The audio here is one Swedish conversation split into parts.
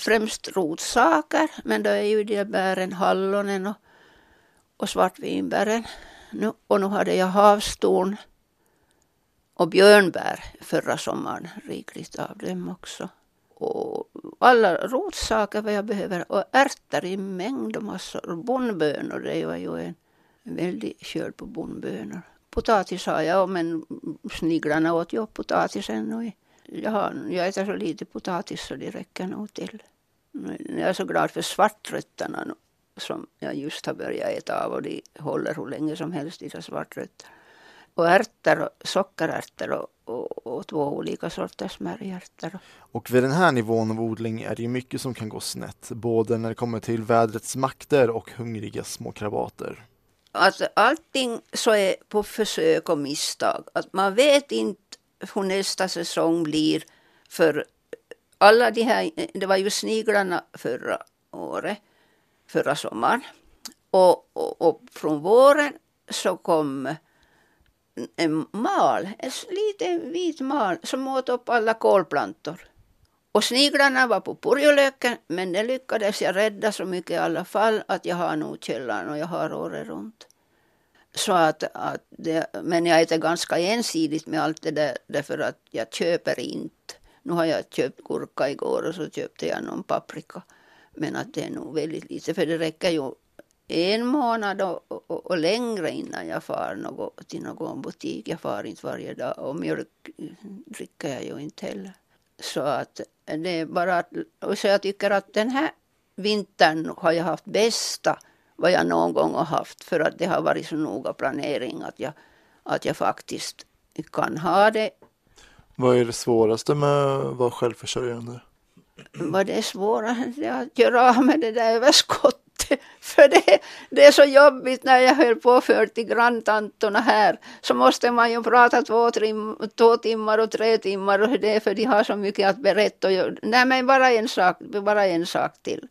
främst rotsaker, men då är ju de bären hallonen och, och svartvinbären. Nu, och nu hade jag havstorn och björnbär förra sommaren, rikligt av dem också. Och alla rotsaker vad jag behöver och ärtor i mängd och massor. Bondbönor, det var ju en, en väldig skörd på bondbönor. Potatis har jag, men sniglarna åt ju upp potatisen. Och jag, har, jag äter så lite potatis så det räcker nog till. Jag är så glad för svartrötterna som jag just har börjat äta av och de håller hur länge som helst, dessa svartrötter. Och ärtor, och sockerärtor och, och, och två olika sorters smörjärtor. Och vid den här nivån av odling är det ju mycket som kan gå snett, både när det kommer till vädrets makter och hungriga små krabater. Alltså allting så är på försök och misstag. Att man vet inte hur nästa säsong blir för alla de här, det var ju sniglarna förra året, förra sommaren. Och, och, och från våren så kom en mal, en liten vit mal som åt upp alla kolplantor. Och sniglarna var på purjolöken men det lyckades jag rädda så mycket i alla fall att jag har nog källan och jag har året runt. Så att, att det, men jag äter ganska ensidigt med allt det där därför att jag köper inte. Nu har jag köpt gurka igår och så köpte jag någon paprika. Men att det är nog väldigt lite för det räcker ju en månad och, och, och, längre innan jag far något, till någon butik. Jag far inte varje dag och mjölk dricker jag ju inte heller. Så att det är bara att, och så jag tycker att den här vintern har jag haft bästa vad jag någon gång har haft för att det har varit så noga planering att jag, att jag faktiskt kan ha det. Vad är det svåraste med att vara självförsörjande? Vad det är svårast? Att göra av med det där överskottet För det, det är så jobbigt när jag höll på för till granntantorna här. Så måste man ju prata två, trim, två timmar och tre timmar och det är för de har så mycket att berätta. Nej men bara en sak, bara en sak till.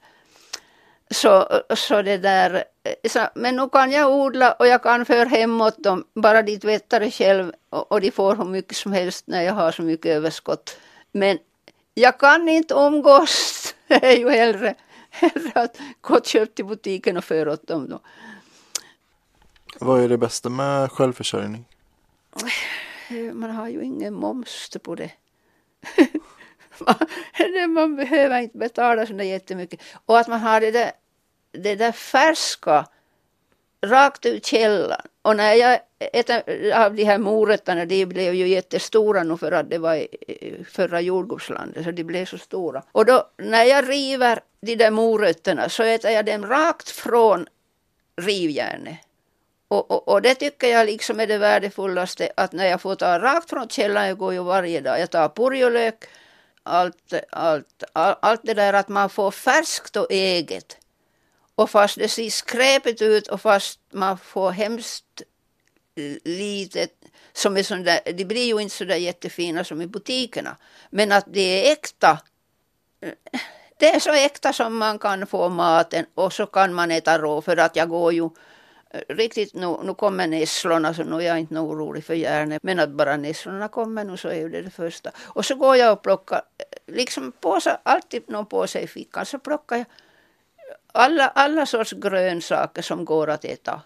Så, så det där, så, men nu kan jag odla och jag kan föra hemåt dem, bara de tvättar det själv och, och de får hur mycket som helst när jag har så mycket överskott. Men jag kan inte umgås, det är ju hellre hellre att gå och köpa till butiken och föra åt dem. Då. Vad är det bästa med självförsörjning? Man har ju ingen moms på det. man behöver inte betala så jättemycket. Och att man har det där, det där färska rakt ur källan. Och när jag äter av de här morötterna, de blev ju jättestora nu för att det var förra jordgubbslandet, så de blev så stora. Och då när jag river de där morötterna så äter jag dem rakt från rivjärnet. Och, och, och, det tycker jag liksom är det värdefullaste att när jag får ta rakt från källan, jag går ju varje dag, jag tar purjolök, allt, allt, all, allt det där att man får färskt och eget. Och fast det ser skräpigt ut och fast man får hemskt litet som är sån där, de blir ju inte så där jättefina som i butikerna. Men att det är äkta. Eh, det är så äkta som man kan få maten och så kan man äta rå för att jag går ju riktigt nu, nu kommer nässlorna så nu är jag inte orolig för järnet. Men att bara nässlorna kommer nu så är det det första. Och så går jag och plockar, liksom påsar, alltid någon påse i fickan så plockar jag alla, alla sorts grönsaker som går att äta.